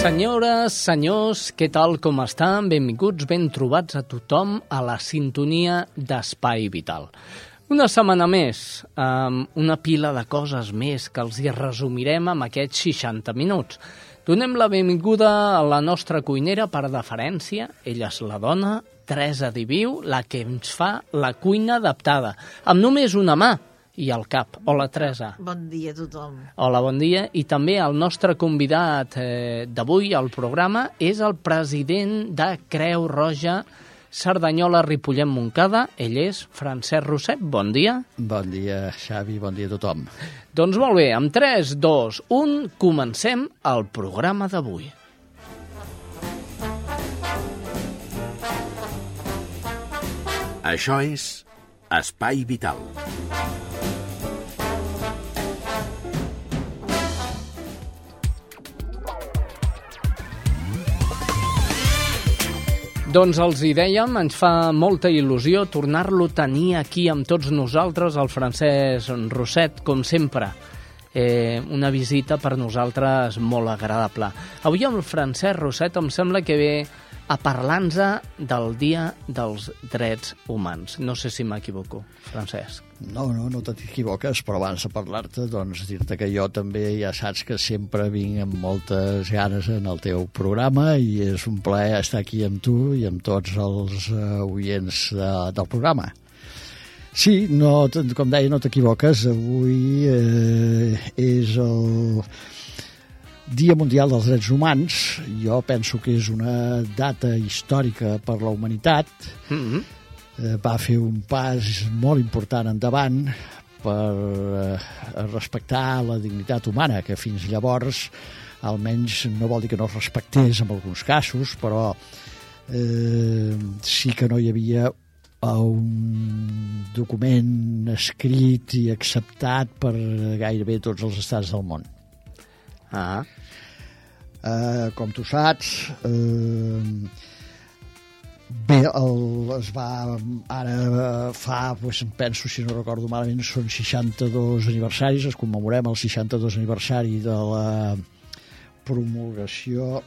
Senyores, senyors, què tal, com estan? Benvinguts, ben trobats a tothom a la sintonia d'Espai Vital. Una setmana més, amb una pila de coses més que els hi resumirem amb aquests 60 minuts. Donem la benvinguda a la nostra cuinera per deferència. Ella és la dona, Teresa Diviu, la que ens fa la cuina adaptada, amb només una mà, i al cap. Hola, Teresa. Bon dia a tothom. Hola, bon dia. I també el nostre convidat eh, d'avui al programa és el president de Creu Roja Cerdanyola Ripollet Moncada. Ell és Francesc Roset. Bon dia. Bon dia, Xavi, bon dia a tothom. Doncs molt bé, amb 3, 2, 1, comencem el programa d'avui. Això és Espai Vital. Doncs els hi dèiem, ens fa molta il·lusió tornar-lo a tenir aquí amb tots nosaltres, el Francesc Roset, com sempre. Eh, una visita per nosaltres molt agradable. Avui amb el Francesc Roset em sembla que ve a parlar-nos del Dia dels Drets Humans. No sé si m'equivoco, Francesc. No, no, no t'equivoques, però abans de parlar-te, doncs dir-te que jo també ja saps que sempre vinc amb moltes ganes en el teu programa i és un plaer estar aquí amb tu i amb tots els uh, oients de, del programa. Sí, no, com deia, no t'equivoques, avui eh, és el Dia Mundial dels Drets Humans, jo penso que és una data històrica per la humanitat, mm -hmm. eh, va fer un pas molt important endavant per eh, respectar la dignitat humana, que fins llavors almenys no vol dir que no es respectés en alguns casos, però eh, sí que no hi havia un document escrit i acceptat per gairebé tots els estats del món. Ah. Uh, com tu saps, uh, bé, el, es va ara fa, pues, penso, si no recordo malament, són 62 aniversaris, es commemorem el 62 aniversari de la promulgació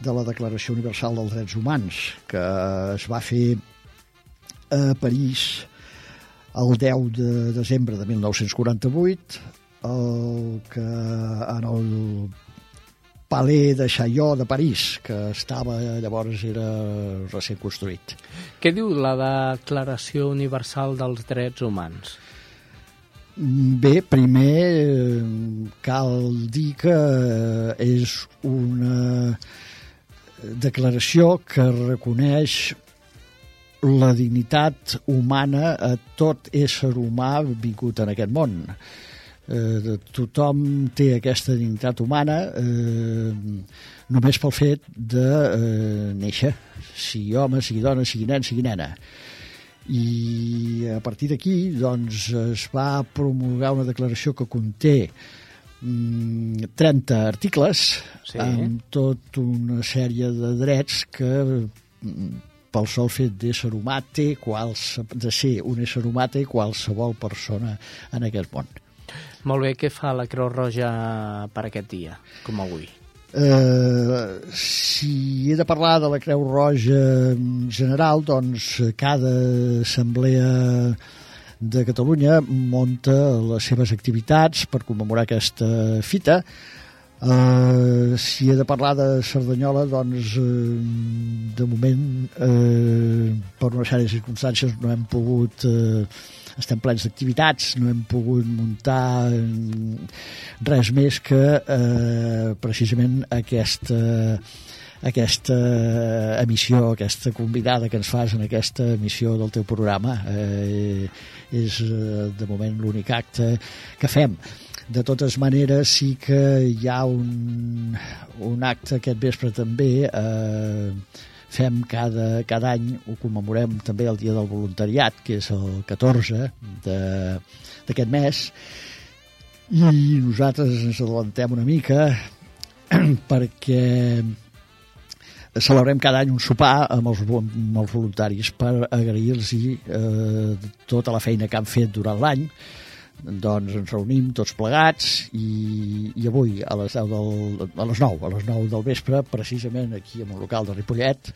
de la Declaració Universal dels Drets Humans, que es va fer a París el 10 de desembre de 1948, el que en el Palais de Chaillot de París, que estava llavors era recent construït. Què diu la Declaració Universal dels Drets Humans? Bé, primer cal dir que és una declaració que reconeix la dignitat humana a tot ésser humà vingut en aquest món. Eh, tothom té aquesta dignitat humana eh, només pel fet de eh, néixer, sigui home, sigui dona, sigui nen, sigui nena. I a partir d'aquí doncs, es va promulgar una declaració que conté 30 mm, articles sí. amb tot una sèrie de drets que mm, pel sol fet d'ésser humà té quals, de ser un ésser humà té qualsevol persona en aquest món. Molt bé, què fa la Creu Roja per aquest dia, com avui? Eh, si he de parlar de la Creu Roja en general, doncs cada assemblea de Catalunya monta les seves activitats per commemorar aquesta fita. Uh, si he de parlar de Cerdanyola, doncs uh, de moment, eh, per una sèrie de circumstàncies, no hem pogut... Eh, estem plens d'activitats, no hem pogut muntar res més que eh, precisament aquesta aquesta emissió, aquesta convidada que ens fas en aquesta emissió del teu programa. Eh, és eh, de moment l'únic acte que fem. De totes maneres, sí que hi ha un, un acte aquest vespre també, eh, fem cada, cada any, ho commemorem també el Dia del Voluntariat, que és el 14 d'aquest mes, i nosaltres ens adellantem una mica perquè celebrem cada any un sopar amb els, amb els voluntaris per agrair-los eh, tota la feina que han fet durant l'any doncs ens reunim tots plegats i, i avui a les, 10 del, a les 9 a les 9 del vespre precisament aquí en un local de Ripollet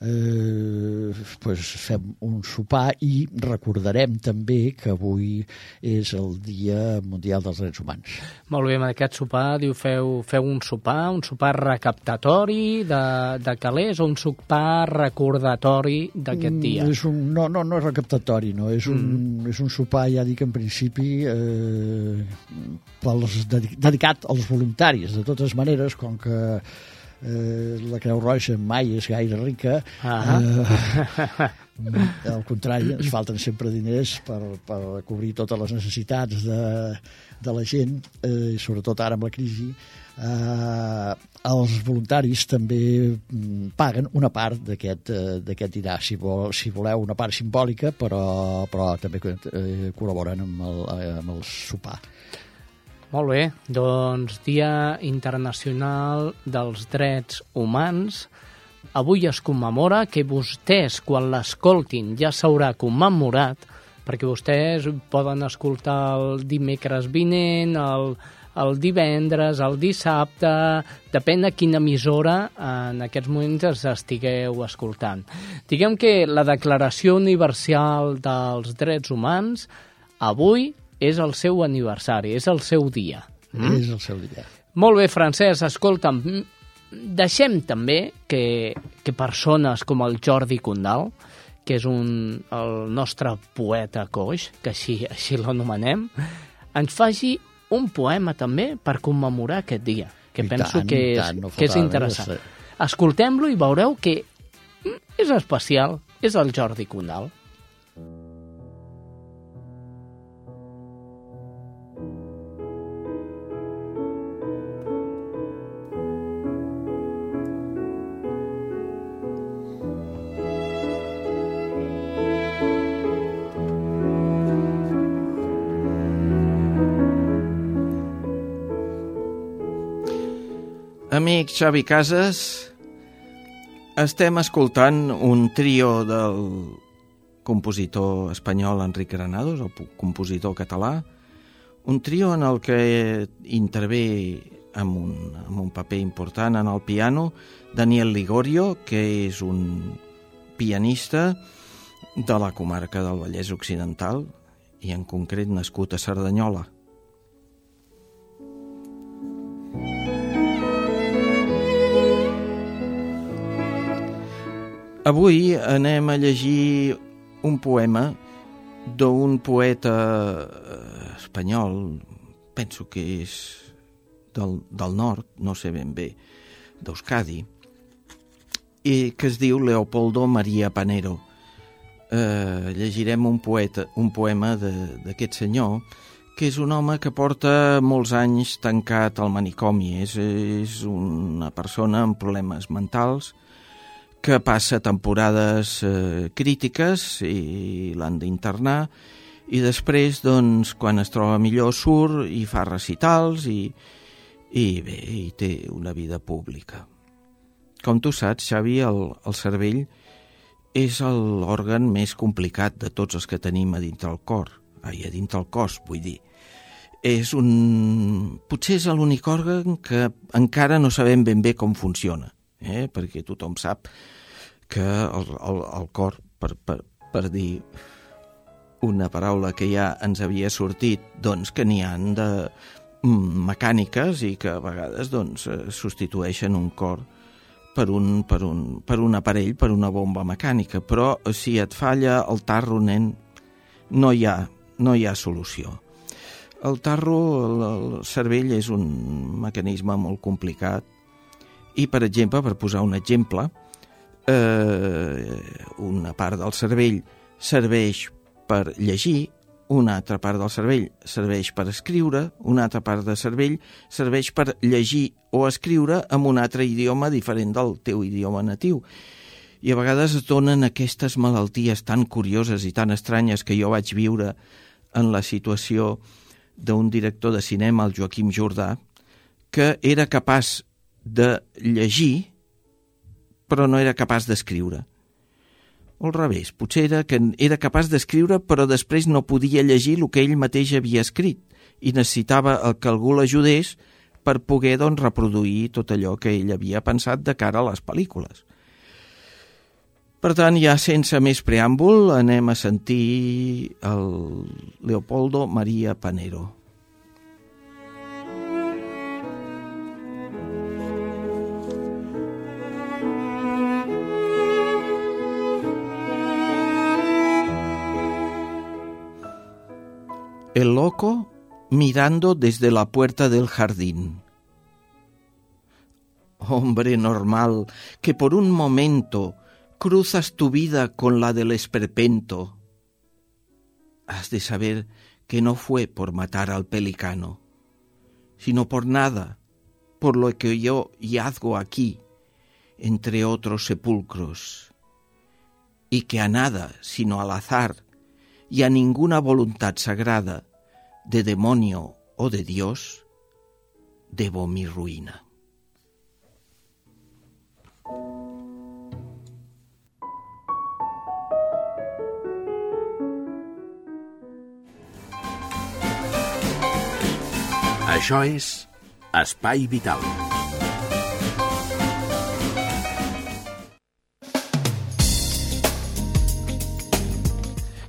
eh, pues fem un sopar i recordarem també que avui és el Dia Mundial dels Drets Humans. Molt bé, amb aquest sopar, diu, feu, feu un sopar, un sopar recaptatori de, de calés o un sopar recordatori d'aquest dia? Mm, és un, no, no, no és recaptatori, no, és un, mm. és un sopar, ja dic, en principi, eh, pels, dedicat als voluntaris. De totes maneres, com que eh, la Creu Roja mai és gaire rica. Ah eh, al contrari, ens falten sempre diners per, per cobrir totes les necessitats de, de la gent, eh, sobretot ara amb la crisi. Eh, els voluntaris també mm, paguen una part d'aquest eh, dinar, si, vol, si voleu una part simbòlica, però, però també eh, col·laboren amb el, amb el sopar. Molt bé, doncs Dia Internacional dels Drets Humans. Avui es commemora que vostès, quan l'escoltin, ja s'haurà commemorat, perquè vostès poden escoltar el dimecres vinent, el, el divendres, el dissabte, depèn de quina emissora en aquests moments es estigueu escoltant. Diguem que la Declaració Universal dels Drets Humans avui és el seu aniversari, és el seu dia. Mm? És el seu dia. Molt bé, Francesc, escolta'm, deixem també que, que persones com el Jordi Condal, que és un, el nostre poeta coix, que així, així l'anomenem, ens faci un poema també per commemorar aquest dia, que I penso tant, que, és, tant, no que és interessant. Escoltem-lo i veureu que és especial, és el Jordi Condal. Amic Xavi Casas, estem escoltant un trio del compositor espanyol Enric Granados, el compositor català, un trio en el que intervé amb un, amb un paper important en el piano Daniel Ligorio, que és un pianista de la comarca del Vallès Occidental i en concret nascut a Cerdanyola. Avui anem a llegir un poema d'un poeta eh, espanyol, penso que és del, del nord, no sé ben bé, d'Euskadi, i que es diu Leopoldo Maria Panero. Eh, llegirem un, poeta, un poema d'aquest senyor, que és un home que porta molts anys tancat al manicomi. És, és una persona amb problemes mentals, que passa temporades eh, crítiques i l'han d'internar i després, doncs, quan es troba millor, surt i fa recitals i, i bé, i té una vida pública. Com tu saps, Xavi, el, el cervell és l'òrgan més complicat de tots els que tenim a dintre el cor, ai, a dintre el cos, vull dir. És un... Potser és l'únic òrgan que encara no sabem ben bé com funciona, eh? perquè tothom sap que el, el, el cor, per, per, per dir una paraula que ja ens havia sortit, doncs que n'hi han de mecàniques i que a vegades doncs, substitueixen un cor per un, per, un, per un aparell, per una bomba mecànica, però si et falla el tarro, nen, no hi ha, no hi ha solució. El tarro, el, el cervell és un mecanisme molt complicat i, per exemple, per posar un exemple, eh, una part del cervell serveix per llegir, una altra part del cervell serveix per escriure, una altra part del cervell serveix per llegir o escriure en un altre idioma diferent del teu idioma natiu. I a vegades es donen aquestes malalties tan curioses i tan estranyes que jo vaig viure en la situació d'un director de cinema, el Joaquim Jordà, que era capaç de llegir, però no era capaç d'escriure o al revés, potser era que era capaç d'escriure però després no podia llegir el que ell mateix havia escrit i necessitava el que algú l'ajudés per poder doncs, reproduir tot allò que ell havia pensat de cara a les pel·lícules. Per tant, ja sense més preàmbul, anem a sentir el Leopoldo Maria Panero. El loco mirando desde la puerta del jardín. Hombre normal, que por un momento cruzas tu vida con la del esperpento. Has de saber que no fue por matar al pelicano, sino por nada, por lo que yo yazgo aquí, entre otros sepulcros, y que a nada, sino al azar, y a ninguna voluntad sagrada, de demonio o de Dios, debo mi ruina. Això és Espai Vital.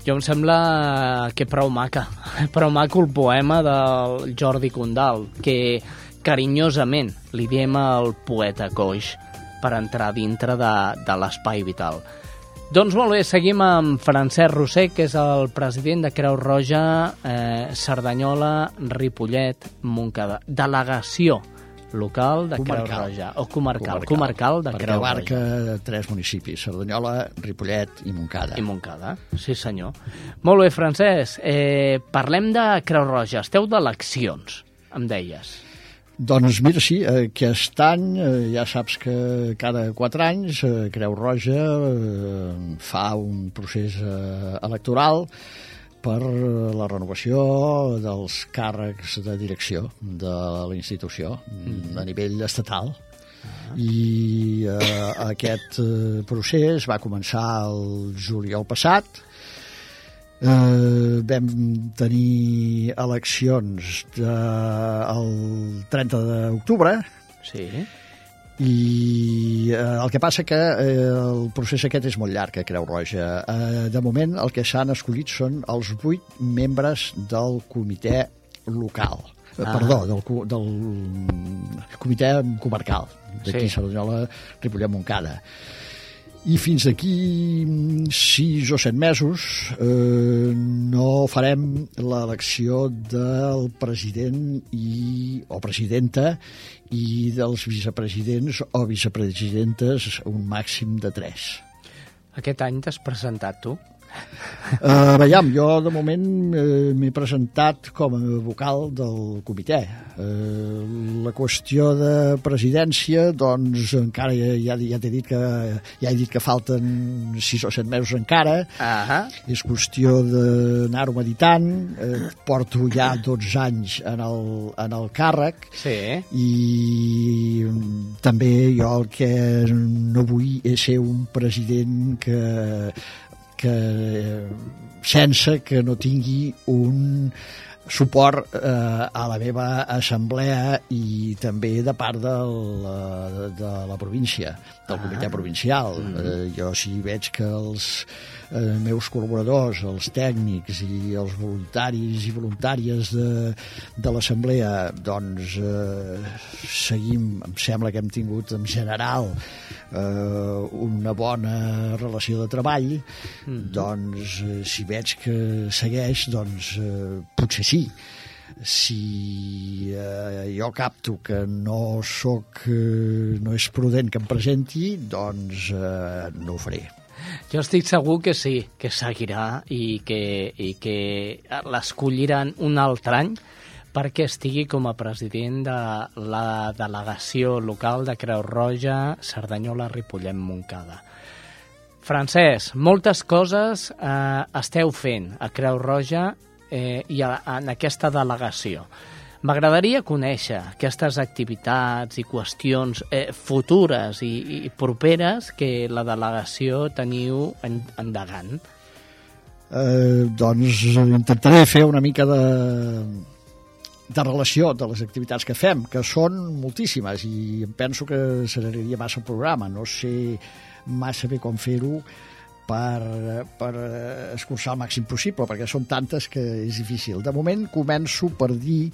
Jo em sembla que prou maca, prou maco el poema del Jordi Condal, que carinyosament li diem al poeta coix per entrar dintre de, de l'espai vital. Doncs molt bé, seguim amb Francesc Roser, que és el president de Creu Roja, eh, Cerdanyola, Ripollet, Montcada. Delegació local de Comarcal. Creu Roja, o comarcal, comarcal, de perquè Creu abarca Roja. tres municipis, Cerdanyola, Ripollet i Montcada. I Montcada, sí senyor. Molt bé, Francesc, eh, parlem de Creu Roja. Esteu d'eleccions, em deies. Doncs mira, sí, aquest any eh, ja saps que cada quatre anys eh, Creu Roja eh, fa un procés electoral per eh, la renovació dels càrrecs de direcció de la institució mm. a nivell estatal. I eh, aquest eh, procés va començar el juliol passat, Eh, vam tenir eleccions de, el 30 d'octubre Sí. I eh, el que passa que eh, el procés aquest és molt llarg a Creu Roja. Eh, de moment el que s'han escollit són els vuit membres del comitè local. Ah. Ah. Perdó, del, del comitè comarcal d'aquí sí. Cerdanyola, Ripollet, Montcada. I fins aquí mm, sis o set mesos eh, no farem l'elecció del president i, o presidenta i dels vicepresidents o vicepresidentes un màxim de tres. Aquest any t'has presentat tu? Uh, veiem, jo de moment uh, m'he presentat com a vocal del comitè. Uh, la qüestió de presidència, doncs encara ja, ja, ja t'he dit que ja he dit que falten sis o set mesos encara. Ahà. És qüestió d'anar-ho meditant. Uh, porto ja 12 anys en el, en el càrrec Sí. i mm, també jo el que no vull és ser un president que que sense que no tingui un suport eh, a la meva assemblea i també de part de la, de la província, del comitè provincial. Eh, jo si veig que els eh, meus col·laboradors, els tècnics i els voluntaris i voluntàries de, de l'assemblea doncs eh, seguim, em sembla que hem tingut en general eh, una bona relació de treball, doncs eh, si veig que segueix, doncs eh, potser sí si eh, jo capto que no soc, eh, no és prudent que em presenti, doncs eh, no ho faré. Jo estic segur que sí, que seguirà i que, i que l'escolliran un altre any perquè estigui com a president de la delegació local de Creu Roja, Cerdanyola, Ripollet, Montcada. Francesc, moltes coses eh, esteu fent a Creu Roja eh, i a, en aquesta delegació. M'agradaria conèixer aquestes activitats i qüestions eh, futures i, i properes que la delegació teniu en, endegant. Eh, doncs intentaré fer una mica de, de relació de les activitats que fem, que són moltíssimes i em penso que s'agradaria massa el programa. No sé massa bé com fer-ho per, per escurçar el màxim possible, perquè són tantes que és difícil. De moment començo per dir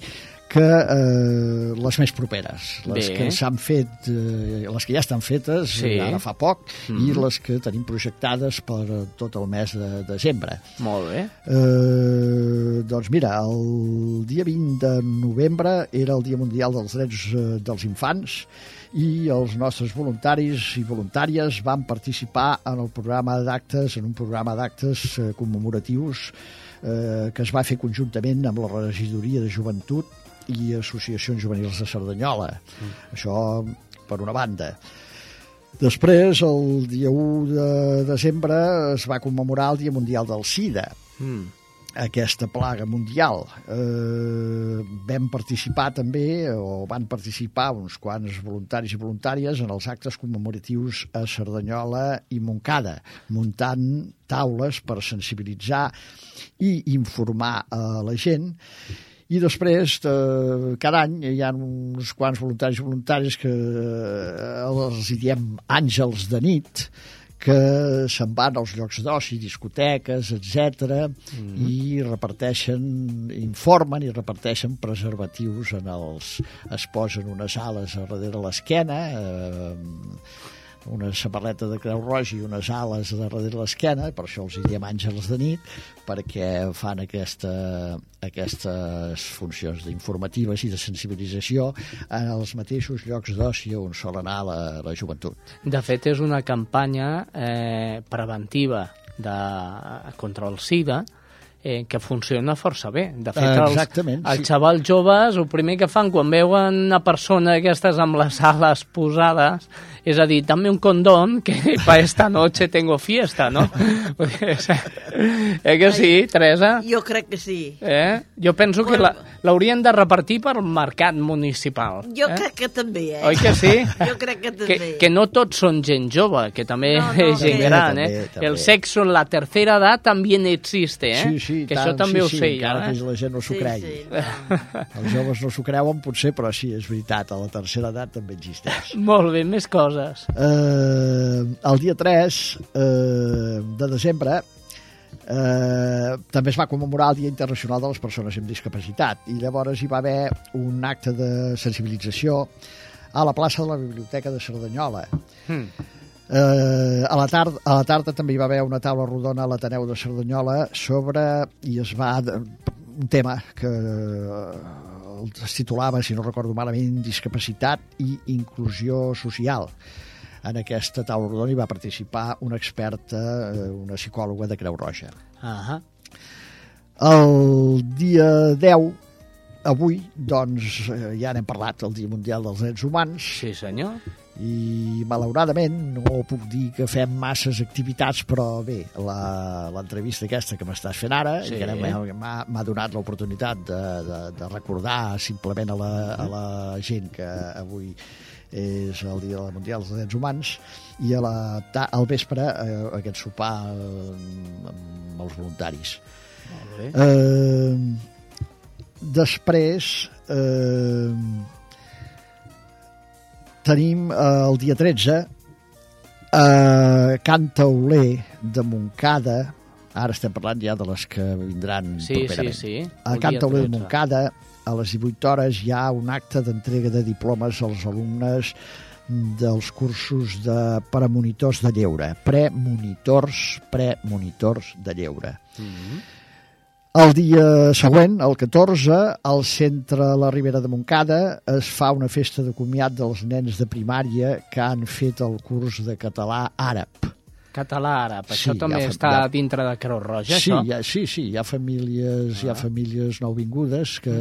que eh, les més properes, les Bé. que s'han fet, eh, les que ja estan fetes Sí. sí. ara fa poc, mm -hmm. i les que tenim projectades per tot el mes de desembre. Molt bé. Eh, doncs mira, el dia 20 de novembre era el Dia Mundial dels Drets eh, dels Infants i els nostres voluntaris i voluntàries van participar en el programa d'actes, en un programa d'actes eh, commemoratius eh, que es va fer conjuntament amb la regidoria de joventut i associacions juvenils de Cerdanyola. Mm. Això per una banda. Després, el dia 1 de desembre, es va commemorar el Dia Mundial del SIDA Mm. Aquesta plaga mundial. Eh, vam participar també, o van participar uns quants voluntaris i voluntàries en els actes commemoratius a Cerdanyola i Montcada, muntant taules per sensibilitzar i informar a la gent i després, eh, cada any, hi ha uns quants voluntaris i voluntaris que eh, els diem àngels de nit, que se'n van als llocs d'oci, discoteques, etc Mm-hmm. i reparteixen, informen i reparteixen preservatius en els... es posen unes ales a darrere l'esquena, eh, una samarreta de Creu Roja i unes ales darrere l'esquena, per això els hi diem àngels de nit, perquè fan aquesta, aquestes funcions informatives i de sensibilització en els mateixos llocs d'oci on sol anar la, la joventut. De fet, és una campanya eh, preventiva de, contra el SIDA eh, que funciona força bé. De fet, els, Exactament, els sí. xavals joves, el primer que fan quan veuen una persona d'aquestes amb les ales posades, és a dir, dame un condón que para esta noche tengo fiesta, no? eh que sí, Teresa? Jo crec que sí. Eh? Jo penso que la- l'haurien de repartir per mercat municipal. Jo eh? crec que també, eh? Oi que sí? Jo crec que també. que, que no tots són gent jove, que també No, no, és gent que- gran, També, eh? també. El sexo en la tercera edat també existe, eh? Sí, sí, que tant, això també sí, ho sí, sé encara jo, que eh? la gent no s'ho sí, cregui. sí. Els joves no s'ho creuen, potser, però sí, és veritat, a la tercera edat també existeix. Molt bé, més coses. Eh, el dia 3 eh, de desembre eh, també es va commemorar el Dia Internacional de les Persones amb Discapacitat i llavors hi va haver un acte de sensibilització a la plaça de la Biblioteca de Cerdanyola. Hmm. Eh, a, la tarda, a la tarda també hi va haver una taula rodona a l'Ateneu de Cerdanyola sobre, i es va, un tema que eh, es titulava, si no recordo malament, discapacitat i inclusió social. En aquesta taula rodona hi va participar una experta, eh, una psicòloga de Creu Roja. Ahà. El dia 10, avui, doncs, eh, ja n'hem parlat, el Dia Mundial dels Drets Humans, Sí, senyor. I malauradament no puc dir que fem masses activitats, però bé, la- l'entrevista aquesta que m'estàs fent ara Sí. m'ha- donat l'oportunitat de, de, de recordar simplement a la, a la gent que avui és el Dia Mundial dels Drets Humans i a la, al vespre eh, aquest sopar eh, amb els voluntaris. Molt bé. Eh, després eh, tenim eh, el dia 13 eh, Can Tauler de Montcada ara estem parlant ja de les que vindran Sí, sí, properament. sí. A el Can dia Tauler de 13. Montcada, a les 18 hores, hi ha un acte d'entrega de diplomes als alumnes dels cursos de premonitors de lleure. Premonitors, premonitors de lleure. Mhm. El dia següent, el 14, al centre La Ribera de Montcada es fa una festa de comiat dels nens de primària que han fet el curs de català àrab. Català àrab, Sí, això també ja fa- està ja- dintre de Creu Roja, Sí, això? ha, sí, sí, hi ha famílies, hi ha famílies nouvingudes que,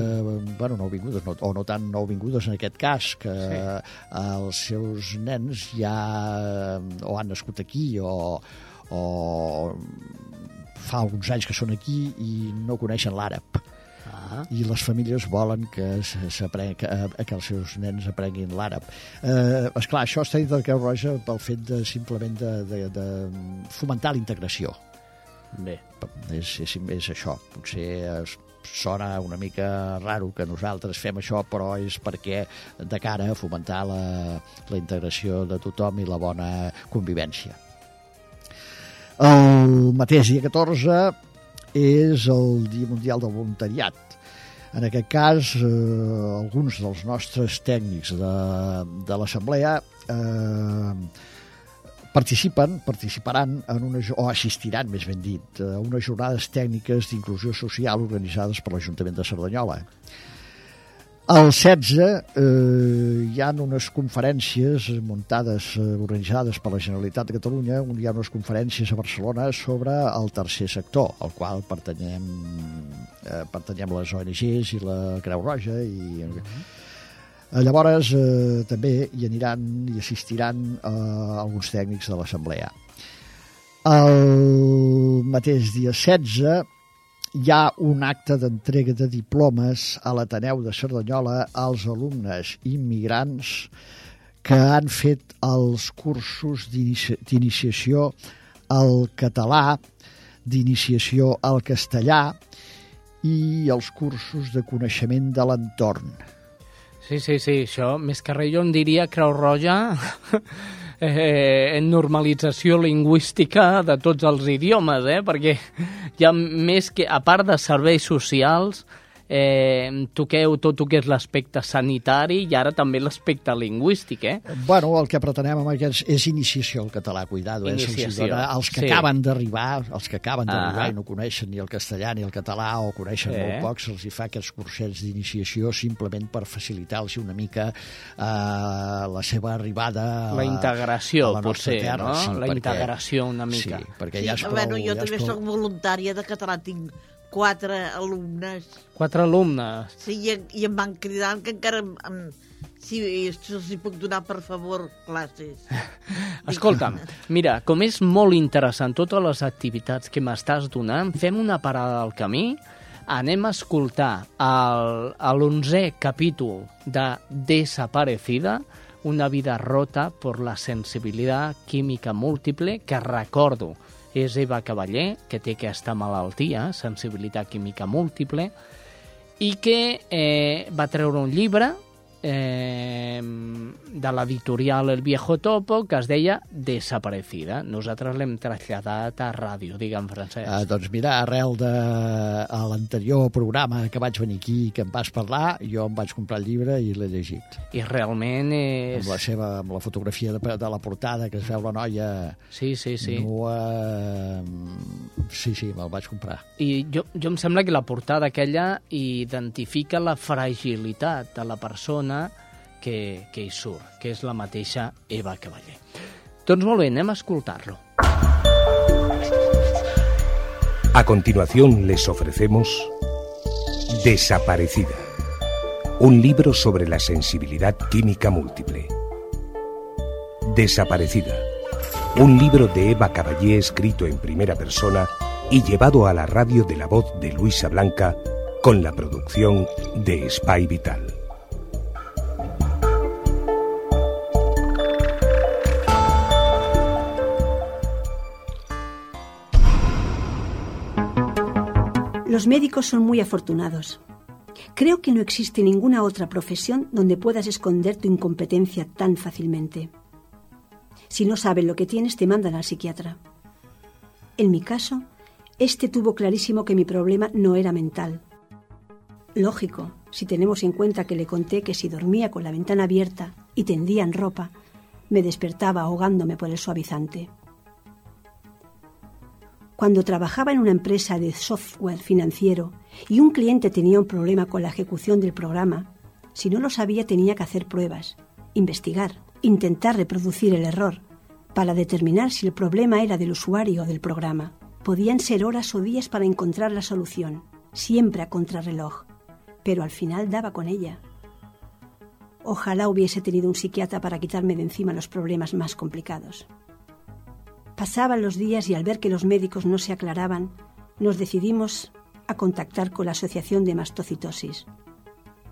bueno, nouvingudes, no, o no tan nouvingudes en aquest cas, que Sí. els seus nens ja o han nascut aquí o, o fa uns anys que són aquí i no coneixen l'àrab Ah, i les famílies volen que, que, eh, que els seus nens aprenguin l'àrab. Eh, esclar, això està dintre de Creu Roja pel fet de simplement de, de, de fomentar la integració bé. és, és, és això. Potser es, sona una mica raro que nosaltres fem això, però és perquè de cara a fomentar la, la integració de tothom i la bona convivència. El mateix dia 14 és el Dia Mundial del Voluntariat. En aquest cas, eh, alguns dels nostres tècnics de, de l'Assemblea eh, participen, participaran en una, o assistiran, més ben dit, a unes jornades tècniques d'inclusió social organitzades per l'Ajuntament de Cerdanyola. El 16 eh, hi ha unes conferències muntades, eh, organitzades per la Generalitat de Catalunya, on hi ha unes conferències a Barcelona sobre el tercer sector, al qual pertanyem, eh, pertanyem les ONGs i la Creu Roja i... Eh, Llavors, eh, també hi aniran i assistiran eh, alguns tècnics de l'Assemblea. El mateix dia 16 hi ha un acte d'entrega de diplomes a l'Ateneu de Cerdanyola als alumnes immigrants que han fet els cursos d'inici- d'iniciació al català, d'iniciació al castellà i els cursos de coneixement de l'entorn. Sí, sí, sí, això, més que res jo diria Creu Roja eh, normalització lingüística de tots els idiomes, eh? perquè hi ha més que, a part de serveis socials, eh, toqueu tot el que és l'aspecte sanitari i ara també l'aspecte lingüístic, eh? Bueno, el que pretenem amb aquests és iniciació al català, cuidado, eh? Iniciació, dona als que sí. acaben d'arribar, els que acaben d'arribar Ah. i no coneixen ni el castellà ni el català o coneixen Sí. molt poc, se'ls hi fa aquests cursets d'iniciació simplement per facilitar-los una mica eh, la seva arribada a La integració, a la potser, terra, no? sí, la perquè- integració una mica. Sí, perquè Sí, ja és prou... bueno, jo ja també prou- soc voluntària de català, tinc quatre alumnes, Quatre alumnes. sí, i, i em van cridant que encara em, em, si se'ls hi puc donar, per favor, classes. Escolta'm, mira, com és molt interessant totes les activitats que m'estàs donant, fem una parada al camí, anem a escoltar l'onzè capítol de Desaparecida, una vida rota por la sensibilitat química múltiple, que recordo és Eva Cavaller, que té aquesta malaltia, sensibilitat química múltiple, i que eh, va treure un llibre eh, de l'editorial El Viejo Topo que es deia Desaparecida. Nosaltres l'hem traslladat a ràdio, digue'm, Francesc. Eh, doncs mira, arrel de l'anterior programa que vaig venir aquí que em vas parlar, jo em vaig comprar el llibre i l'he llegit. I realment és... Amb la seva, amb la fotografia de, de la portada que es veu la noia Sí, sí, sí. nua... eh, Sí, sí, me'l vaig comprar. I jo, jo em sembla que la portada aquella identifica la fragilitat de la persona que, que que és la mateixa Eva Cavaller. Doncs molt a escoltar-lo. A continuación les ofrecemos Desaparecida, un libro sobre la sensibilidad química múltiple. Desaparecida, un libro de Eva Caballé escrito en primera persona y llevado a la radio de la voz de Luisa Blanca con la producción de Spy Vital. Los médicos son muy afortunados. Creo que no existe ninguna otra profesión donde puedas esconder tu incompetencia tan fácilmente. Si no saben lo que tienes, te mandan al psiquiatra. En mi caso, este tuvo clarísimo que mi problema no era mental. Lógico, si tenemos en cuenta que le conté que si dormía con la ventana abierta y tendía en ropa, me despertaba ahogándome por el suavizante. Cuando trabajaba en una empresa de software financiero y un cliente tenía un problema con la ejecución del programa, si no lo sabía tenía que hacer pruebas, investigar, intentar reproducir el error, para determinar si el problema era del usuario o del programa. Podían ser horas o días para encontrar la solución, siempre a contrarreloj, pero al final daba con ella. Ojalá hubiese tenido un psiquiatra para quitarme de encima los problemas más complicados. Pasaban los días y al ver que los médicos no se aclaraban, nos decidimos a contactar con la Asociación de Mastocitosis.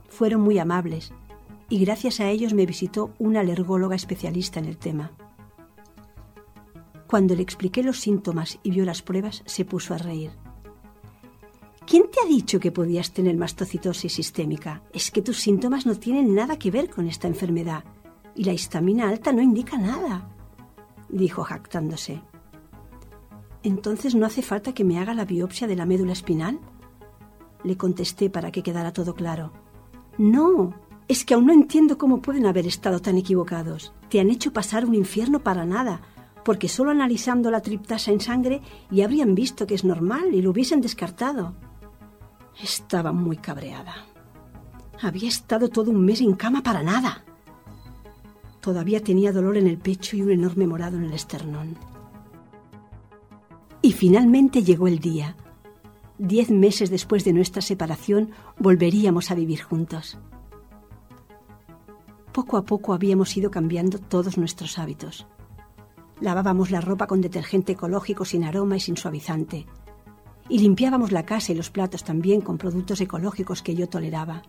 Fueron muy amables y gracias a ellos me visitó una alergóloga especialista en el tema. Cuando le expliqué los síntomas y vio las pruebas, se puso a reír. ¿Quién te ha dicho que podías tener mastocitosis sistémica? Es que tus síntomas no tienen nada que ver con esta enfermedad y la histamina alta no indica nada, dijo jactándose. ¿Entonces no hace falta que me haga la biopsia de la médula espinal? Le contesté para que quedara todo claro. No, es que aún no entiendo cómo pueden haber estado tan equivocados. Te han hecho pasar un infierno para nada, porque solo analizando la triptasa en sangre ya habrían visto que es normal y lo hubiesen descartado. Estaba muy cabreada. Había estado todo un mes en cama para nada. Todavía tenía dolor en el pecho y un enorme morado en el esternón. Y finalmente llegó el día. Diez meses después de nuestra separación volveríamos a vivir juntos. Poco a poco habíamos ido cambiando todos nuestros hábitos. Lavábamos la ropa con detergente ecológico sin aroma y sin suavizante. Y limpiábamos la casa y los platos también con productos ecológicos que yo toleraba.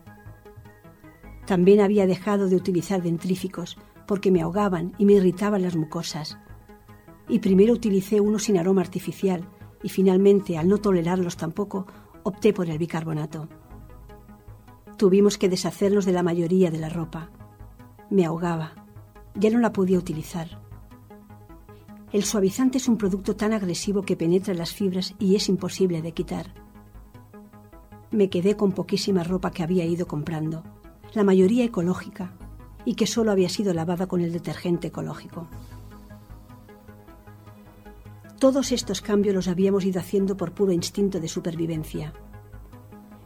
También había dejado de utilizar dentríficos porque me ahogaban y me irritaban las mucosas. Y primero utilicé uno sin aroma artificial y finalmente, al no tolerarlos tampoco, opté por el bicarbonato. Tuvimos que deshacernos de la mayoría de la ropa. Me ahogaba. Ya no la podía utilizar. El suavizante es un producto tan agresivo que penetra las fibras y es imposible de quitar. Me quedé con poquísima ropa que había ido comprando, la mayoría ecológica, y que solo había sido lavada con el detergente ecológico. Todos estos cambios los habíamos ido haciendo por puro instinto de supervivencia.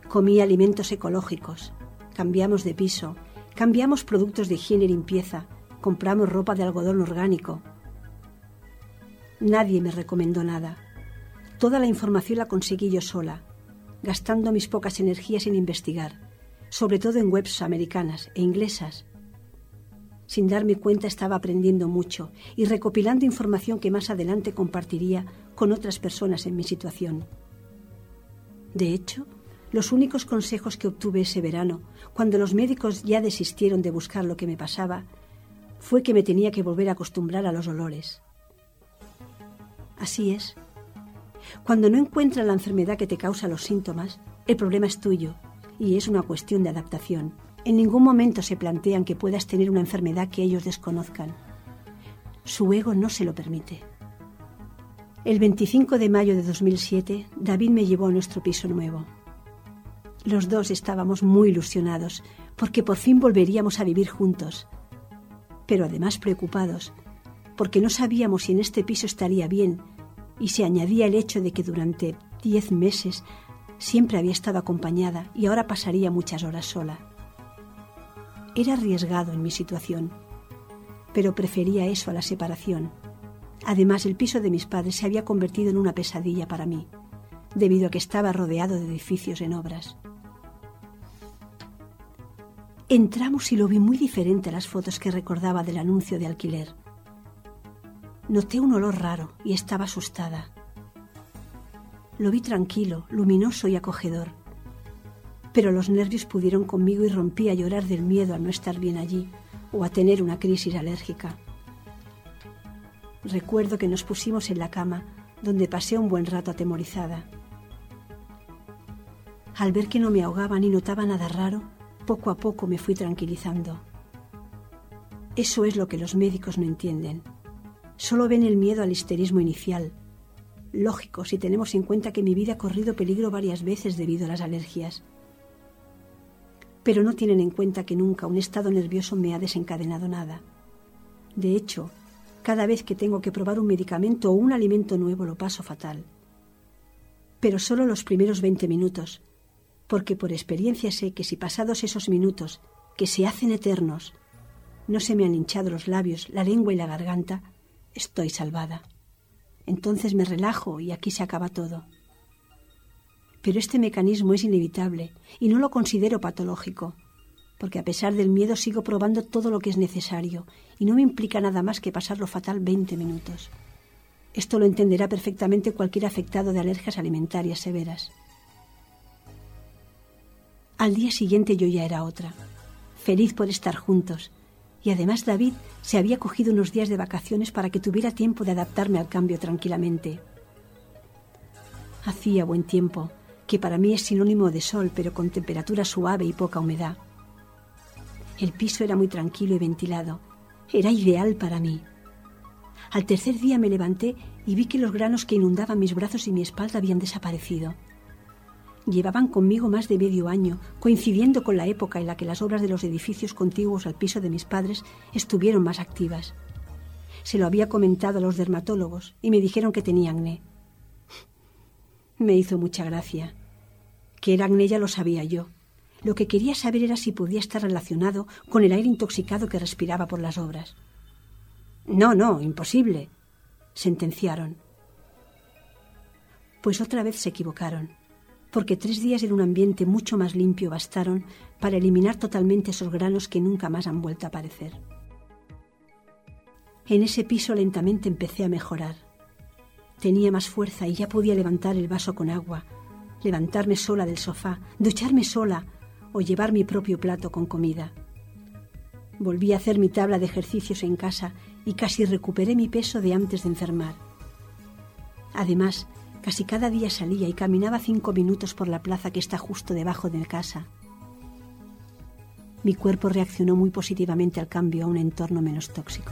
Comí alimentos ecológicos, cambiamos de piso, cambiamos productos de higiene y limpieza, compramos ropa de algodón orgánico. Nadie me recomendó nada. Toda la información la conseguí yo sola, gastando mis pocas energías en investigar, sobre todo en webs americanas e inglesas, sin darme cuenta estaba aprendiendo mucho y recopilando información que más adelante compartiría con otras personas en mi situación. De hecho, los únicos consejos que obtuve ese verano, cuando los médicos ya desistieron de buscar lo que me pasaba, fue que me tenía que volver a acostumbrar a los olores. Así es. Cuando no encuentras la enfermedad que te causa los síntomas, el problema es tuyo y es una cuestión de adaptación. En ningún momento se plantean que puedas tener una enfermedad que ellos desconozcan. Su ego no se lo permite. El 25 de mayo de 2007, David me llevó a nuestro piso nuevo. Los dos estábamos muy ilusionados porque por fin volveríamos a vivir juntos, pero además preocupados porque no sabíamos si en este piso estaría bien y se añadía el hecho de que durante diez meses siempre había estado acompañada y ahora pasaría muchas horas sola. Era arriesgado en mi situación, pero prefería eso a la separación. Además, el piso de mis padres se había convertido en una pesadilla para mí, debido a que estaba rodeado de edificios en obras. Entramos y lo vi muy diferente a las fotos que recordaba del anuncio de alquiler. Noté un olor raro y estaba asustada. Lo vi tranquilo, luminoso y acogedor pero los nervios pudieron conmigo y rompí a llorar del miedo a no estar bien allí o a tener una crisis alérgica. Recuerdo que nos pusimos en la cama, donde pasé un buen rato atemorizada. Al ver que no me ahogaba ni notaba nada raro, poco a poco me fui tranquilizando. Eso es lo que los médicos no entienden. Solo ven el miedo al histerismo inicial. Lógico si tenemos en cuenta que mi vida ha corrido peligro varias veces debido a las alergias. Pero no tienen en cuenta que nunca un estado nervioso me ha desencadenado nada. De hecho, cada vez que tengo que probar un medicamento o un alimento nuevo lo paso fatal. Pero solo los primeros 20 minutos, porque por experiencia sé que si pasados esos minutos, que se hacen eternos, no se me han hinchado los labios, la lengua y la garganta, estoy salvada. Entonces me relajo y aquí se acaba todo. Pero este mecanismo es inevitable y no lo considero patológico, porque a pesar del miedo sigo probando todo lo que es necesario y no me implica nada más que pasar lo fatal 20 minutos. Esto lo entenderá perfectamente cualquier afectado de alergias alimentarias severas. Al día siguiente yo ya era otra, feliz por estar juntos, y además David se había cogido unos días de vacaciones para que tuviera tiempo de adaptarme al cambio tranquilamente. Hacía buen tiempo, que para mí es sinónimo de sol, pero con temperatura suave y poca humedad. El piso era muy tranquilo y ventilado. Era ideal para mí. Al tercer día me levanté y vi que los granos que inundaban mis brazos y mi espalda habían desaparecido. Llevaban conmigo más de medio año, coincidiendo con la época en la que las obras de los edificios contiguos al piso de mis padres estuvieron más activas. Se lo había comentado a los dermatólogos y me dijeron que tenía acné. Me hizo mucha gracia. Que era acné ya lo sabía yo, lo que quería saber era si podía estar relacionado con el aire intoxicado que respiraba por las obras. No, no, imposible, sentenciaron. Pues otra vez se equivocaron, porque tres días en un ambiente mucho más limpio bastaron para eliminar totalmente esos granos que nunca más han vuelto a aparecer. En ese piso lentamente empecé a mejorar. Tenía más fuerza y ya podía levantar el vaso con agua, levantarme sola del sofá, ducharme sola, o llevar mi propio plato con comida. Volví a hacer mi tabla de ejercicios en casa y casi recuperé mi peso de antes de enfermar. Además, casi cada día salía y caminaba cinco minutos por la plaza que está justo debajo de mi casa. Mi cuerpo reaccionó muy positivamente al cambio a un entorno menos tóxico.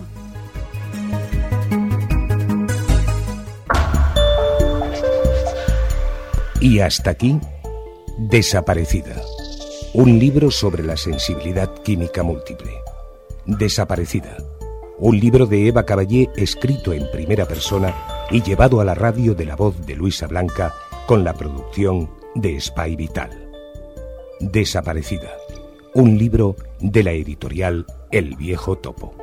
Y hasta aquí, desaparecida un libro sobre la sensibilidad química múltiple. Desaparecida. Un libro de Eva Caballé escrito en primera persona y llevado a la radio de la voz de Luisa Blanca con la producción de Spy Vital. Desaparecida. Un libro de la editorial El Viejo Topo.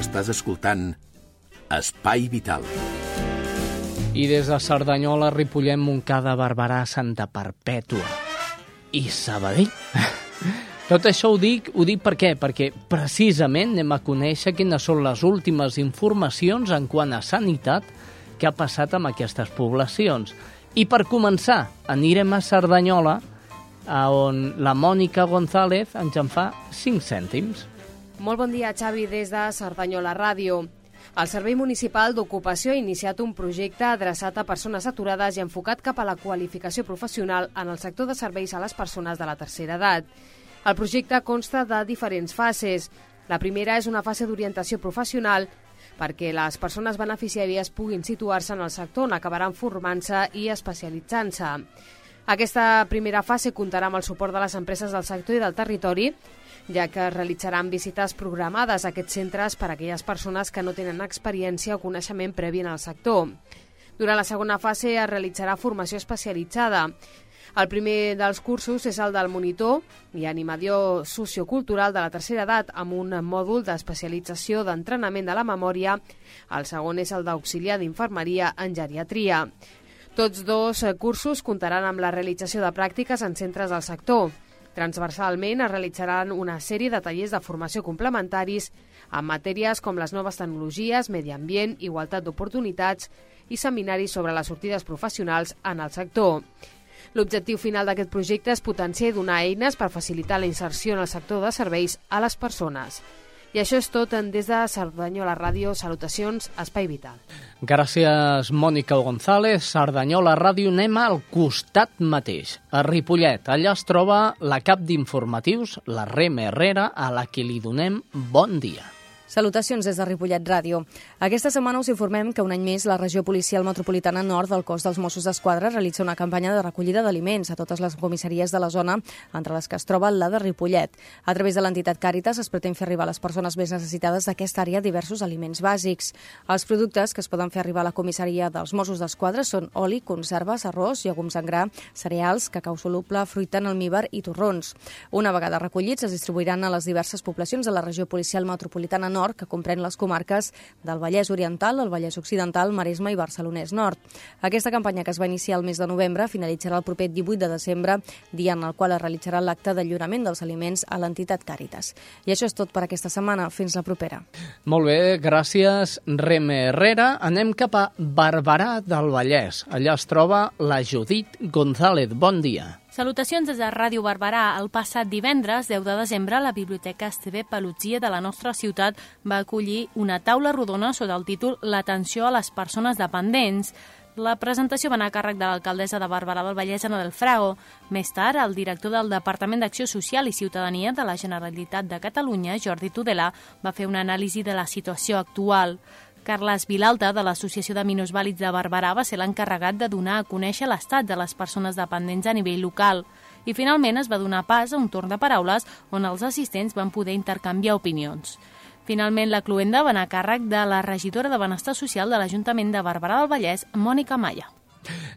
Estàs escoltant Espai Vital. I des de Cerdanyola, Ripollet, Montcada, Barberà, Santa Perpètua i Sabadell. Tot això ho dic, ho dic per què? Perquè precisament anem a conèixer quines són les últimes informacions en quant a sanitat que ha passat amb aquestes poblacions. I per començar, anirem a Cerdanyola, on la Mònica González ens en fa 5 cèntims. Molt bon dia, Xavi, des de Cerdanyola Ràdio. El Servei Municipal d'Ocupació ha iniciat un projecte adreçat a persones aturades i enfocat cap a la qualificació professional en el sector de serveis a les persones de la tercera edat. El projecte consta de diferents fases. La primera és una fase d'orientació professional perquè les persones beneficiàries puguin situar-se en el sector on acabaran formant-se i especialitzant-se. Aquesta primera fase comptarà amb el suport de les empreses del sector i del territori ja que es realitzaran visites programades a aquests centres per a aquelles persones que no tenen experiència o coneixement previ en el sector. Durant la segona fase es realitzarà formació especialitzada. El primer dels cursos és el del monitor i animació sociocultural de la tercera edat amb un mòdul d'especialització d'entrenament de la memòria. El segon és el d'auxiliar d'infermeria en geriatria. Tots dos cursos comptaran amb la realització de pràctiques en centres del sector. Transversalment es realitzaran una sèrie de tallers de formació complementaris en matèries com les noves tecnologies, medi ambient, igualtat d'oportunitats i seminaris sobre les sortides professionals en el sector. L'objectiu final d'aquest projecte és potenciar i donar eines per facilitar la inserció en el sector de serveis a les persones. I això és tot en des de Cerdanyola Ràdio. Salutacions, Espai Vital. Gràcies, Mònica González. Cerdanyola Ràdio anem al costat mateix, a Ripollet. Allà es troba la cap d'informatius, la Rem Herrera, a la que li donem bon dia. Salutacions des de Ripollet Ràdio. Aquesta setmana us informem que un any més la regió policial metropolitana nord del cos dels Mossos d'Esquadra realitza una campanya de recollida d'aliments a totes les comissaries de la zona, entre les que es troba la de Ripollet. A través de l'entitat Càritas es pretén fer arribar a les persones més necessitades d'aquesta àrea diversos aliments bàsics. Els productes que es poden fer arribar a la comissaria dels Mossos d'Esquadra són oli, conserves, arròs, llegums en gra, cereals, cacau soluble, fruita en almíbar i torrons. Una vegada recollits, es distribuiran a les diverses poblacions de la regió policial metropolitana nord Nord, que comprèn les comarques del Vallès Oriental, el Vallès Occidental, Maresme i Barcelonès Nord. Aquesta campanya, que es va iniciar el mes de novembre, finalitzarà el proper 18 de desembre, dia en el qual es realitzarà l'acte de lliurament dels aliments a l'entitat Càritas. I això és tot per aquesta setmana. Fins la propera. Molt bé, gràcies, Reme Herrera. Anem cap a Barberà del Vallès. Allà es troba la Judit González. Bon dia. Salutacions des de Ràdio Barberà. El passat divendres, 10 de desembre, la Biblioteca Esteve Pelutzia de la nostra ciutat va acollir una taula rodona sota el títol L'atenció a les persones dependents. La presentació va anar a càrrec de l'alcaldessa de Barberà del Vallès, Ana del Frago. Més tard, el director del Departament d'Acció Social i Ciutadania de la Generalitat de Catalunya, Jordi Tudela, va fer una anàlisi de la situació actual. Carles Vilalta, de l'Associació de Minusvàlids de Barberà, va ser l'encarregat de donar a conèixer l'estat de les persones dependents a nivell local. I finalment es va donar pas a un torn de paraules on els assistents van poder intercanviar opinions. Finalment, la cluenda va anar a càrrec de la regidora de Benestar Social de l'Ajuntament de Barberà del Vallès, Mònica Maya.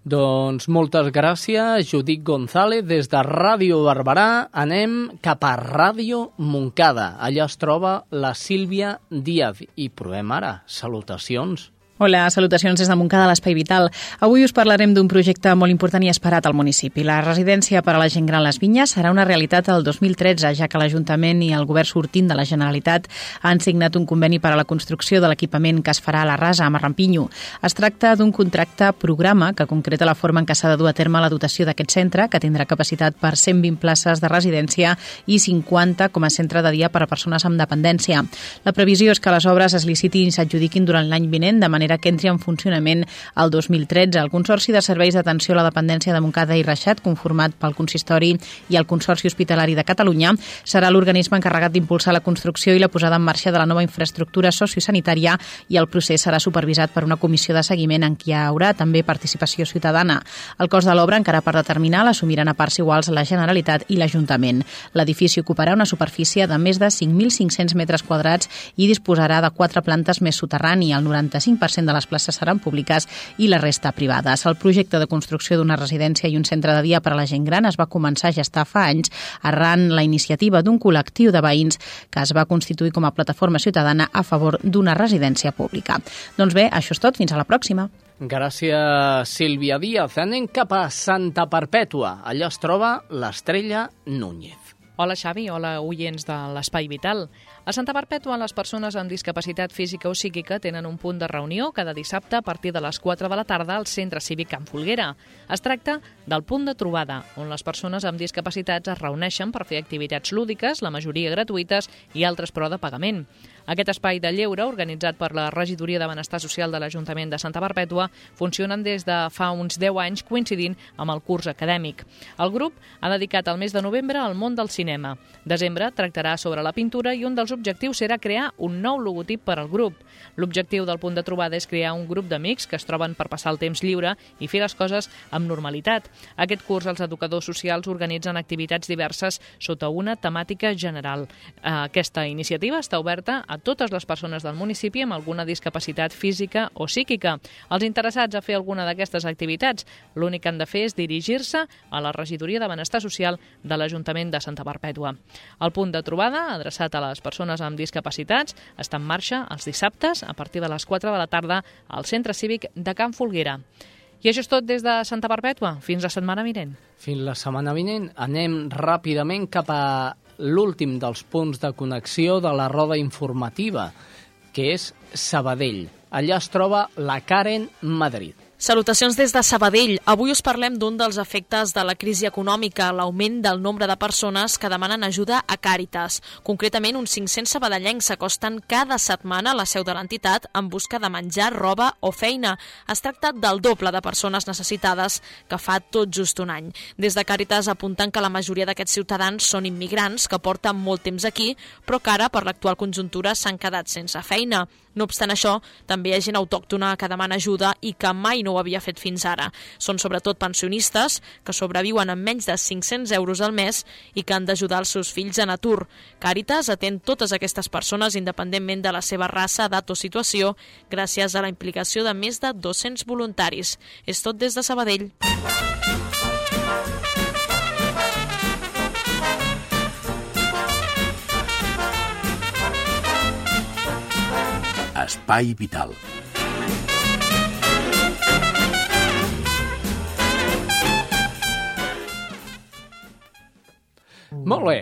Doncs moltes gràcies, Judit González. Des de Ràdio Barberà anem cap a Ràdio Moncada. Allà es troba la Sílvia Díaz i provem ara. Salutacions. Hola, salutacions des de Montcada l'Espai Vital. Avui us parlarem d'un projecte molt important i esperat al municipi. La residència per a la gent gran Les Vinyes serà una realitat el 2013, ja que l'Ajuntament i el govern sortint de la Generalitat han signat un conveni per a la construcció de l'equipament que es farà a la Rasa, a Marrampinyo. Es tracta d'un contracte programa que concreta la forma en què s'ha de dur a terme la dotació d'aquest centre, que tindrà capacitat per 120 places de residència i 50 com a centre de dia per a persones amb dependència. La previsió és que les obres es licitin i s'adjudiquin durant l'any vinent, de manera manera que entri en funcionament el 2013. El Consorci de Serveis d'Atenció a la Dependència de Montcada i Reixat, conformat pel Consistori i el Consorci Hospitalari de Catalunya, serà l'organisme encarregat d'impulsar la construcció i la posada en marxa de la nova infraestructura sociosanitària i el procés serà supervisat per una comissió de seguiment en què hi haurà també participació ciutadana. El cost de l'obra, encara per determinar, l'assumiran a parts iguals la Generalitat i l'Ajuntament. L'edifici ocuparà una superfície de més de 5.500 metres quadrats i disposarà de quatre plantes més soterrani. El 95% 50% de les places seran públiques i la resta privades. El projecte de construcció d'una residència i un centre de dia per a la gent gran es va començar a gestar fa anys arran la iniciativa d'un col·lectiu de veïns que es va constituir com a plataforma ciutadana a favor d'una residència pública. Doncs bé, això és tot. Fins a la pròxima. Gràcies, Sílvia Díaz. Anem cap a Santa Perpètua. Allà es troba l'estrella Núñez. Hola Xavi, hola oients de l'Espai Vital. A Santa Perpètua, les persones amb discapacitat física o psíquica tenen un punt de reunió cada dissabte a partir de les 4 de la tarda al Centre Cívic Can Folguera. Es tracta del punt de trobada, on les persones amb discapacitats es reuneixen per fer activitats lúdiques, la majoria gratuïtes i altres però de pagament. Aquest espai de lleure, organitzat per la Regidoria de Benestar Social de l'Ajuntament de Santa Perpètua, funcionen des de fa uns 10 anys coincidint amb el curs acadèmic. El grup ha dedicat el mes de novembre al món del cinema. Desembre tractarà sobre la pintura i un dels objectius serà crear un nou logotip per al grup. L'objectiu del punt de trobada és crear un grup d'amics que es troben per passar el temps lliure i fer les coses amb normalitat. Aquest curs els educadors socials organitzen activitats diverses sota una temàtica general. Aquesta iniciativa està oberta a a totes les persones del municipi amb alguna discapacitat física o psíquica. Els interessats a fer alguna d'aquestes activitats, l'únic que han de fer és dirigir-se a la regidoria de Benestar Social de l'Ajuntament de Santa Perpètua. El punt de trobada, adreçat a les persones amb discapacitats, està en marxa els dissabtes a partir de les 4 de la tarda al Centre Cívic de Can Folguera. I això és tot des de Santa Perpètua. Fins la setmana vinent. Fins la setmana vinent. Anem ràpidament cap a l'últim dels punts de connexió de la roda informativa, que és Sabadell. Allà es troba la Karen Madrid. Salutacions des de Sabadell. Avui us parlem d'un dels efectes de la crisi econòmica, l'augment del nombre de persones que demanen ajuda a Càritas. Concretament, uns 500 sabadellencs s'acosten cada setmana a la seu de l'entitat en busca de menjar, roba o feina. Es tracta del doble de persones necessitades que fa tot just un any. Des de Càritas apunten que la majoria d'aquests ciutadans són immigrants que porten molt temps aquí, però que ara, per l'actual conjuntura, s'han quedat sense feina. No obstant això, també hi ha gent autòctona que demana ajuda i que mai no ho havia fet fins ara. Són sobretot pensionistes que sobreviuen amb menys de 500 euros al mes i que han d'ajudar els seus fills en atur. Càritas atén totes aquestes persones independentment de la seva raça, edat o situació gràcies a la implicació de més de 200 voluntaris. És tot des de Sabadell. Espai Vital. Molt bé,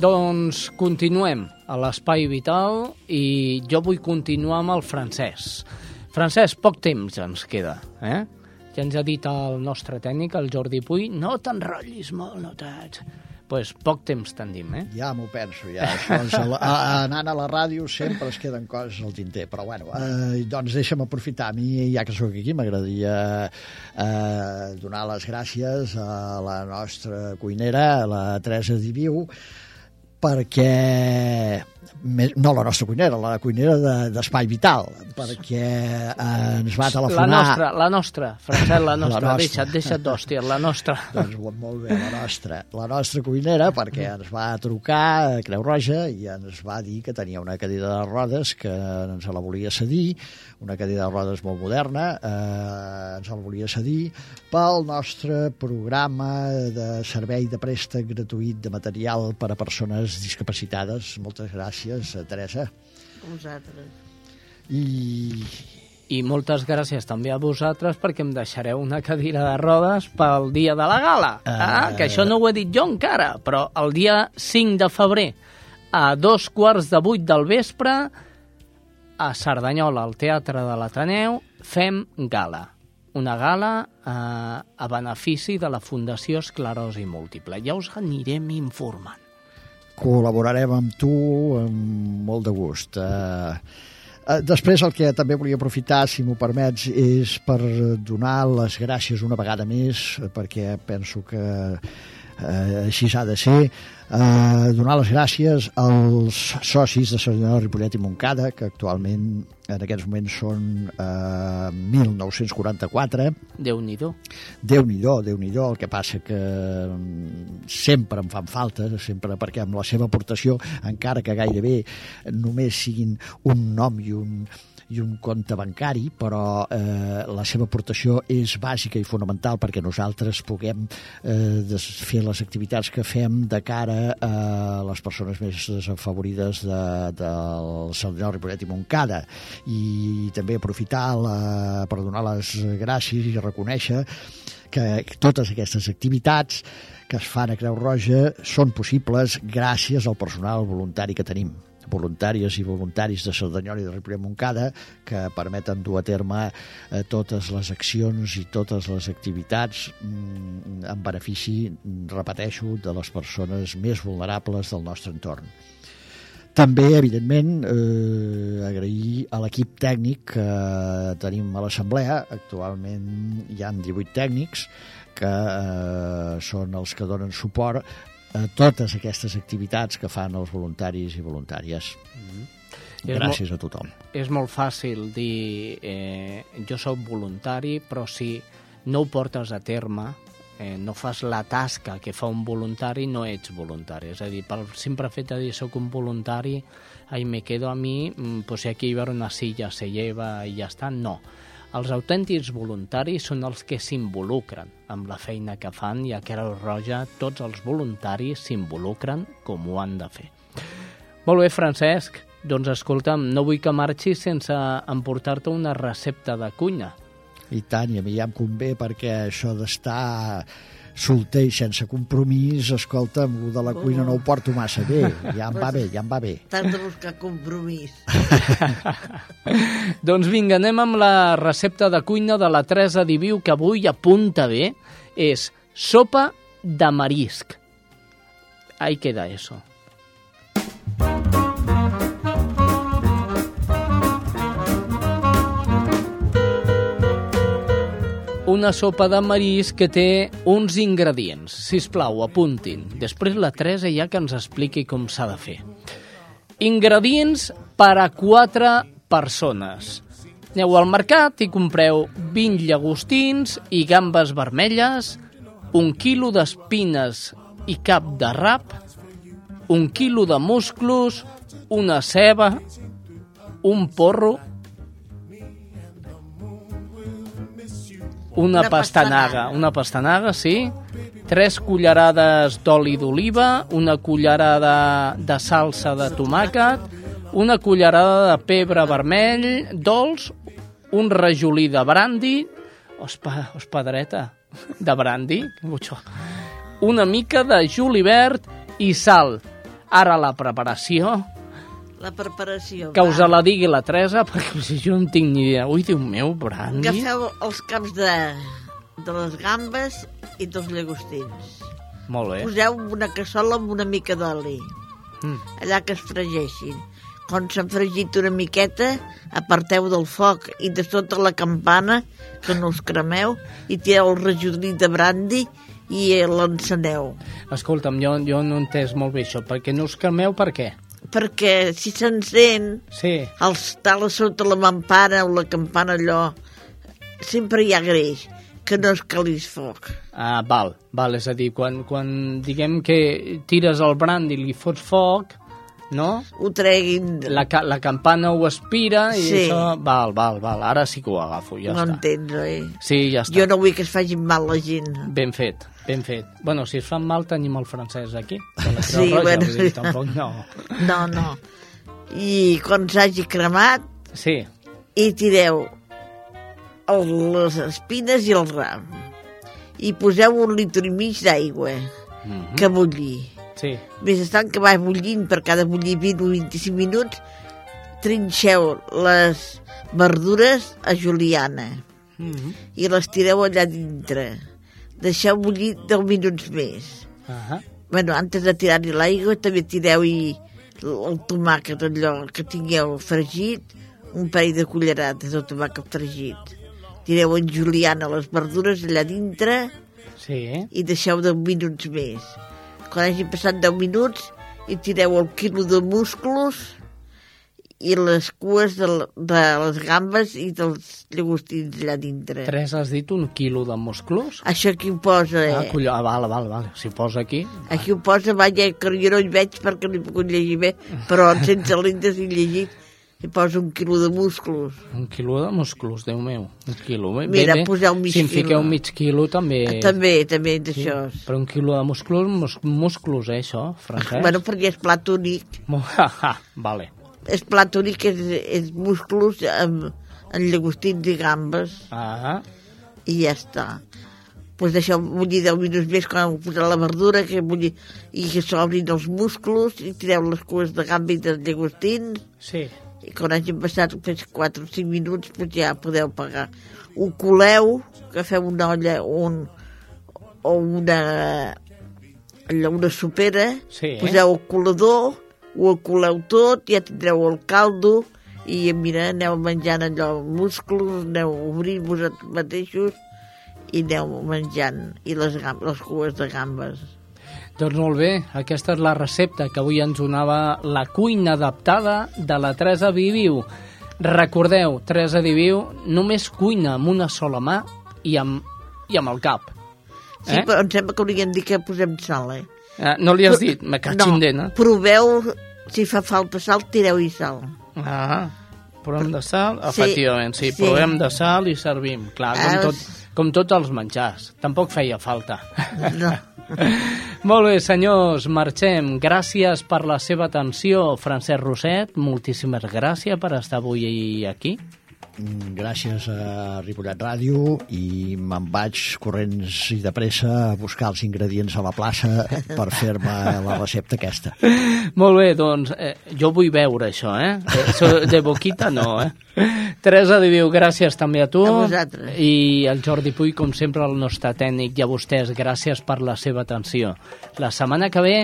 doncs continuem a l'Espai Vital i jo vull continuar amb el francès. Francès, poc temps ens queda, eh? Ja ens ha dit el nostre tècnic, el Jordi Puy, no t'enrotllis molt, no t'haig pues, poc temps tendim, eh? Ja m'ho penso, ja. Això és, a, a, anant a la ràdio sempre es queden coses al tinter, però bueno, eh, doncs deixa'm aprofitar. A mi, ja que sóc aquí, m'agradaria eh, donar les gràcies a la nostra cuinera, a la Teresa Diviu, perquè no la nostra cuinera, la cuinera d'Espai de, Vital, perquè eh, ens va telefonar... La nostra, la nostra, Francesc, la nostra, la nostra. deixa't, deixa't d'hòstia, la nostra. doncs molt bé, la nostra, la nostra cuinera, perquè ens va trucar a Creu Roja i ens va dir que tenia una cadira de rodes que ens la volia cedir, una cadira de rodes molt moderna, eh, ens la volia cedir pel nostre programa de servei de préstec gratuït de material per a persones discapacitades. Moltes gràcies gràcies, eh, Teresa. A vosaltres. I... I moltes gràcies també a vosaltres perquè em deixareu una cadira de rodes pel dia de la gala. Uh... Ah, que això no ho he dit jo encara, però el dia 5 de febrer, a dos quarts de vuit del vespre, a Cerdanyola, al Teatre de l'Ateneu, fem gala. Una gala eh, a benefici de la Fundació Esclerosi Múltiple. Ja us anirem informant col·laborarem amb tu amb molt de gust. Eh, eh, després el que també volia aprofitar, si m'ho permets, és per donar les gràcies una vegada més, perquè penso que eh, així s'ha de ser, eh, donar les gràcies als socis de Cerdanyola, Ripollet i Montcada, que actualment en aquests moments són eh, 1944. Déu-n'hi-do. Déu-n'hi-do, déu nhi déu el que passa que mm, sempre em fan falta, sempre perquè amb la seva aportació, encara que gairebé només siguin un nom i un, i un compte bancari, però eh, la seva aportació és bàsica i fonamental perquè nosaltres puguem eh, fer les activitats que fem de cara a les persones més desafavorides de, del Cerdanyola, Ripollet i Montcada. I també aprofitar la, per donar les gràcies i reconèixer que totes aquestes activitats que es fan a Creu Roja són possibles gràcies al personal voluntari que tenim voluntàries i voluntaris de Cerdanyola i de Ripollet Moncada que permeten dur a terme eh, totes les accions i totes les activitats mm, en benefici, repeteixo, de les persones més vulnerables del nostre entorn. També, evidentment, eh, agrair a l'equip tècnic que tenim a l'Assemblea. Actualment hi han 18 tècnics que eh, són els que donen suport a totes aquestes activitats que fan els voluntaris i voluntàries. Mm -hmm. Gràcies a tothom. És molt fàcil dir eh, jo sóc voluntari, però si no ho portes a terme, eh, no fas la tasca que fa un voluntari, no ets voluntari. És a dir, pel simple fet de dir soc un voluntari, ahí me quedo a mi, mm, pues aquí hi haurà una silla, se lleva i ja està. No els autèntics voluntaris són els que s'involucren amb la feina que fan i a Creu Roja tots els voluntaris s'involucren com ho han de fer. Molt bé, Francesc. Doncs escolta'm, no vull que marxis sense emportar-te una recepta de cuina. I tant, i a mi ja em convé perquè això d'estar solter i sense compromís, escolta, amb de la cuina no ho porto massa bé. Ja em va bé, ja em va bé. T'has de buscar compromís. doncs vinga, anem amb la recepta de cuina de la Teresa Diviu, que avui apunta bé. És sopa de marisc. Ahí queda eso. Una sopa de marisc que té uns ingredients. Si us plau, apuntin. Després la Teresa ja que ens expliqui com s'ha de fer. Ingredients per a quatre persones. Aneu al mercat i compreu 20 llagostins i gambes vermelles, un quilo d'espines i cap de rap, un quilo de musclos, una ceba, un porro, una, Una pastanaga, pastanaga. una pastanaga, sí, tres cullerades d'oli d'oliva, una cullerada de salsa de tomàquet, una cullerada de pebre vermell, dolç, un rajolí de brandi, ospa, ospadreta, de brandi, mucho, una mica de julivert i sal. Ara la preparació, La preparació. que us va. la digui la Teresa, perquè si jo no tinc ni idea. Ui, Déu meu, brandi. Agafeu els caps de, de les gambes i dels llagostins. Molt bé. Poseu una cassola amb una mica d'oli, Mm. allà que es fregeixin. Quan s'han fregit una miqueta, aparteu del foc i de sota la campana, que no us cremeu, i tireu el rajolí de brandi i l'enceneu. Escolta'm, jo, jo no he entès molt bé això. Per què no us cremeu, per què? Perquè si s'encén, Sí. els tales sota la mampana o la campana allò, sempre hi ha greix, que no es calís foc. Ah, val, val, és a dir, quan, quan diguem que tires el brand i li fots foc, no? Ho treguin... La, ca- la campana ho aspira i Sí. això... Val, val, val, ara sí que ho agafo, ja no està. entens, oi? Sí, ja està. Jo no vull que es facin mal la gent. Ben fet, ben fet. Bueno, si es fan mal tenim el francès aquí. de la Creu Sí, Roja, bueno, dir, tampoc no. No, no. I quan s'hagi cremat, Sí, hi tireu el, les espines i el ram. I poseu un litre i mig d'aigua Mhm. que bulli. Sí. Mentrestant que va bullint per cada bullir 20 o 25 minuts, trinxeu les verdures a juliana Mhm. i les tireu allà dintre. Deixeu bullir 10 minuts més. Ahà. bueno, antes de tirar-hi l'aigua també tireu-hi el tomàquet allò que tingueu fregit, un parell de cullerades de tomàquet fregit. Tireu en juliana les verdures allà dintre Sí. i deixeu 10 minuts més. Quan hagi passat 10 minuts, hi tireu el quilo de musclos i les cues de, de les gambes i dels llagostins allà dintre. Tres has dit un quilo de musclos? Això aquí ho posa, eh? Ah, colló, ah, val, val, val. Si posa aquí... Aquí ho posa, vaja, que jo no hi veig perquè no he pogut llegir bé, però sense l'índex i llegit hi posa un quilo de musclos. Un quilo de musclos, Déu meu. Un quilo. Bé, Mira, bé, poseu mig Si en quilo. fiqueu mig quilo, també... També, també d'això. Sí, però un quilo de musclos, mus, musclos, eh, això, Francesc? Bueno, perquè és plat únic. Vale. És plat únic, és, és musclos amb, amb llagostins i gambes. Ah, I ja està. Pues deixeu bullir 10 minuts més quan heu posat la verdura que bullir, i que s'obrin els musclos i tireu les cues de gamba i dels llagostins sí. I quan hagin passat pues, 4 o 5 minuts pues, ja podeu pagar. Ho coleu, que feu una olla un, o una, una sopera, Sí. poseu el colador, ho coleu tot, ja tindreu el caldo i mira, aneu menjant allò, musclos, aneu obrint vosaltres mateixos i aneu menjant, i les, gam- les cues de gambes. Doncs molt bé, aquesta és la recepta que avui ens donava la cuina adaptada de la Teresa Viviu. Recordeu, Teresa Viviu només cuina amb una sola mà i amb, i amb el cap. Sí, Eh? però em sembla que hauríem dit que posem sal, eh? Eh, no li has dit, me cachindena. No, proveu, si fa falta sal, tireu-hi sal. Ah, provem de sal, Sí, efectivament, sí, sí. provem de sal i servim, clar, com, tot, com tots els menjars. Tampoc feia falta. No. Molt bé, senyors, marxem. Gràcies per la seva atenció, Francesc Roset. Moltíssimes gràcies per estar avui aquí. Mm, gràcies a Ripollet Ràdio i me'n vaig corrents i de pressa a buscar els ingredients a la plaça per fer-me la recepta aquesta. Molt bé, doncs eh, jo vull veure això, eh? Això de boquita no, eh? Teresa Diviu, gràcies també a tu. A vosaltres. I el Jordi Puy, com sempre, el nostre tècnic, i a vostès, gràcies per la seva atenció. La setmana que ve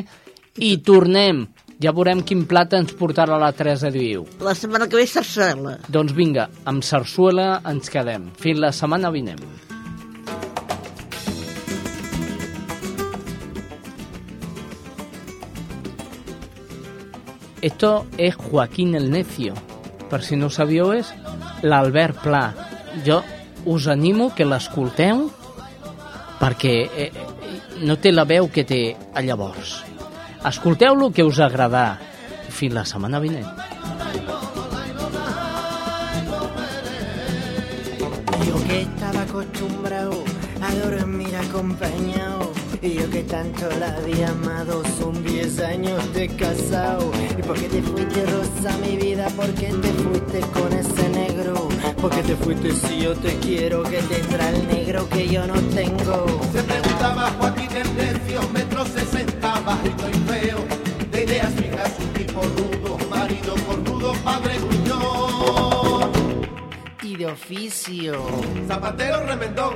hi tornem. Ja veurem quin plat ens portarà la Teresa Diviu. La setmana que ve sarsuela. Doncs vinga, amb sarsuela ens quedem. Fins la setmana vinent. Esto es Joaquín el Necio. Per si no ho sabíeu, és l'Albert Pla. Jo us animo que l'escolteu perquè eh, no té la veu que té a llavors. Escolteu-lo que us agradarà. Fins la setmana vinent. Yo que estaba acostumbrado a dormir acompañado Y yo que tanto la había amado Son 10 años de casado ¿Y por qué te fuiste rosa mi vida? ¿Por qué te fuiste con ese negro? ¿Por qué te fuiste si yo te quiero? Que tendrá el negro que yo no tengo Se preguntaba Joaquín el necio, metro sesenta, bajito y de oficio. Zapatero remendón,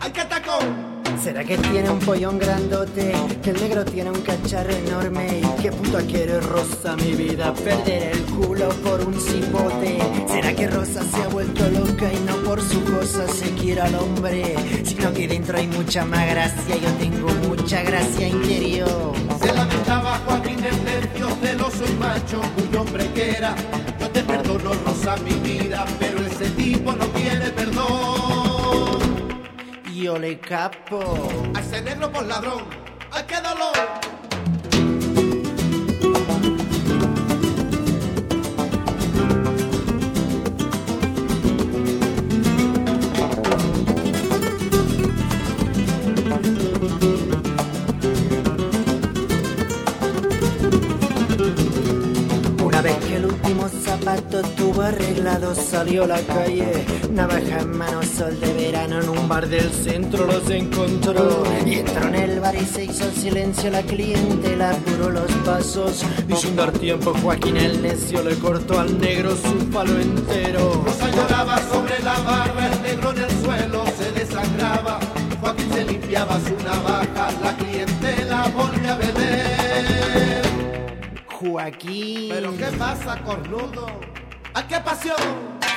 ay que tacón, ¿Será que tiene un pollón grandote? Que el negro tiene un cacharro enorme ¿Y qué puta quiere Rosa mi vida? Perder el culo por un cipote. ¿Será que Rosa se ha vuelto loca y no por su cosa se quiere al hombre? Sino que dentro hay mucha más gracia. Yo tengo mucha gracia interior se lamentaba Joaquín el necio, celoso y macho, un hombre que era, yo te perdono Rosa mi vida, y ole capo. Hay ese negro por ladrón. Zapato tuvo arreglado salió a la calle. Navaja en mano, sol de verano En un bar del centro los encontró. Y entró en el bar y se hizo silencio La clientela apuró los pasos. Y sin dar tiempo Joaquín el necio Le cortó al negro su palo entero. Rosa lloraba sobre la barra, el negro en el suelo se desangraba, Joaquín se limpiaba su navaja, la clientela volvió a beber. Joaquín ¿Pero qué pasa, cornudo? ¿A qué pasión?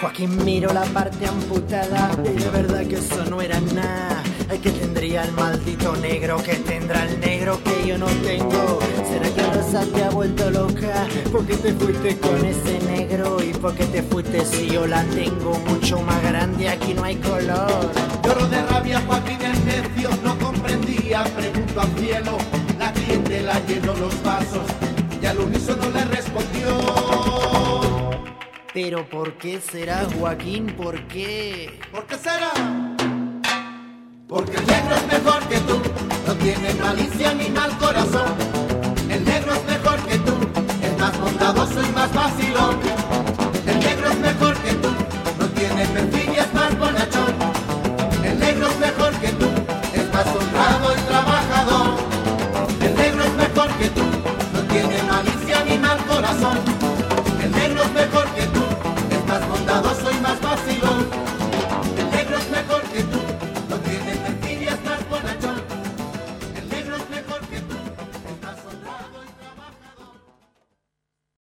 Joaquín miró la parte amputada y de verdad que eso no era nada. Ay, que tendría el maldito negro, que tendrá el negro que yo no tengo. ¿Será que Rosa te ha vuelto loca? ¿Por qué te fuiste con ese negro? ¿Y por qué te fuiste si yo la tengo mucho más grande? Aquí no hay color. Lloro de rabia, Joaquín el necio no comprendía, pregunto al cielo, la clientela llenó los vasos y al unísono le respondió. Pero ¿por qué será, Joaquín? ¿Por qué? ¿Por qué será? Porque el negro es mejor que tú, no tiene malicia ni mal corazón. El negro es mejor que tú, es más bondadoso y más vacilón.